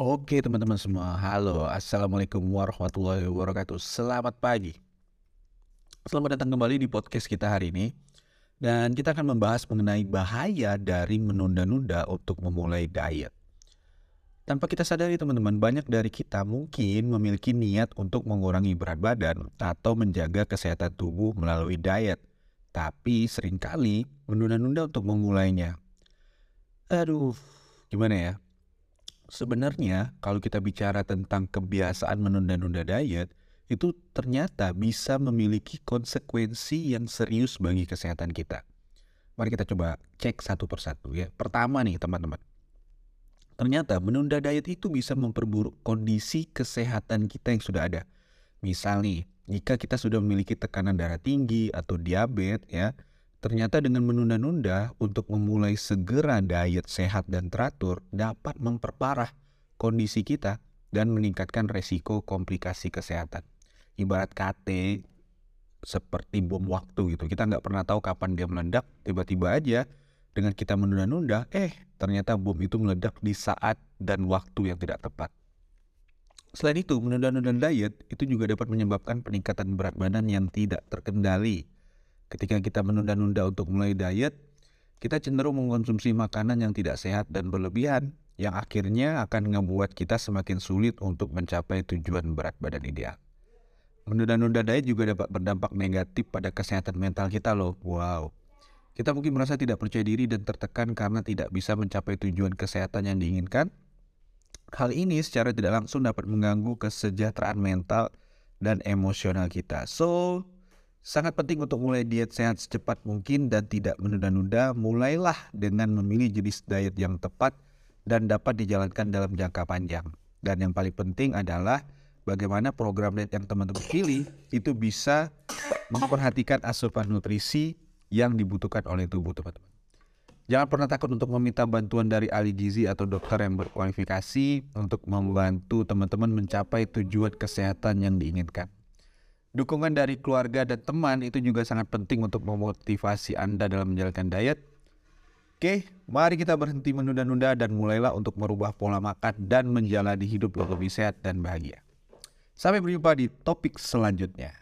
Oke teman-teman semua, halo Assalamualaikum warahmatullahi wabarakatuh. Selamat pagi. Selamat datang kembali di podcast kita hari ini. Dan kita akan membahas mengenai bahaya dari menunda-nunda untuk memulai diet. Tanpa kita sadari teman-teman, banyak dari kita mungkin memiliki niat untuk mengurangi berat badan Atau menjaga kesehatan tubuh melalui diet. Tapi sering kali menunda-nunda untuk memulainya. Aduh, gimana ya? Sebenarnya kalau kita bicara tentang kebiasaan menunda-nunda diet, itu ternyata bisa memiliki konsekuensi yang serius bagi kesehatan kita. Mari kita coba cek satu persatu ya. Pertama nih teman-teman. Ternyata menunda diet itu bisa memperburuk kondisi kesehatan kita yang sudah ada. Misal nih, jika kita sudah memiliki tekanan darah tinggi atau diabetes ya, ternyata dengan menunda-nunda untuk memulai segera diet sehat dan teratur dapat memperparah kondisi kita dan meningkatkan resiko komplikasi kesehatan. Ibarat KT seperti bom waktu gitu. Kita nggak pernah tahu kapan dia meledak, tiba-tiba aja dengan kita menunda-nunda, eh ternyata bom itu meledak di saat dan waktu yang tidak tepat. Selain itu, menunda-nunda diet itu juga dapat menyebabkan peningkatan berat badan yang tidak terkendali. Ketika kita menunda-nunda untuk mulai diet, kita cenderung mengkonsumsi makanan yang tidak sehat dan berlebihan yang akhirnya akan membuat kita semakin sulit untuk mencapai tujuan berat badan ideal. Menunda-nunda diet juga dapat berdampak negatif pada kesehatan mental kita loh. Wow. Kita mungkin merasa tidak percaya diri dan tertekan karena tidak bisa mencapai tujuan kesehatan yang diinginkan. Hal ini secara tidak langsung dapat mengganggu kesejahteraan mental dan emosional kita. So, sangat penting untuk mulai diet sehat secepat mungkin dan tidak menunda-nunda. Mulailah dengan memilih jenis diet yang tepat dan dapat dijalankan dalam jangka panjang. Dan yang paling penting adalah bagaimana program diet yang teman-teman pilih itu bisa memperhatikan asupan nutrisi yang dibutuhkan oleh tubuh teman-teman. Jangan pernah takut untuk meminta bantuan dari ahli gizi atau dokter yang berkualifikasi untuk membantu teman-teman mencapai tujuan kesehatan yang diinginkan. Dukungan dari keluarga dan teman itu juga sangat penting untuk memotivasi Anda dalam menjalankan diet Oke, mari kita berhenti menunda-nunda dan mulailah untuk merubah pola makan dan menjalani hidup yang lebih sehat dan bahagia. Sampai berjumpa di topik selanjutnya.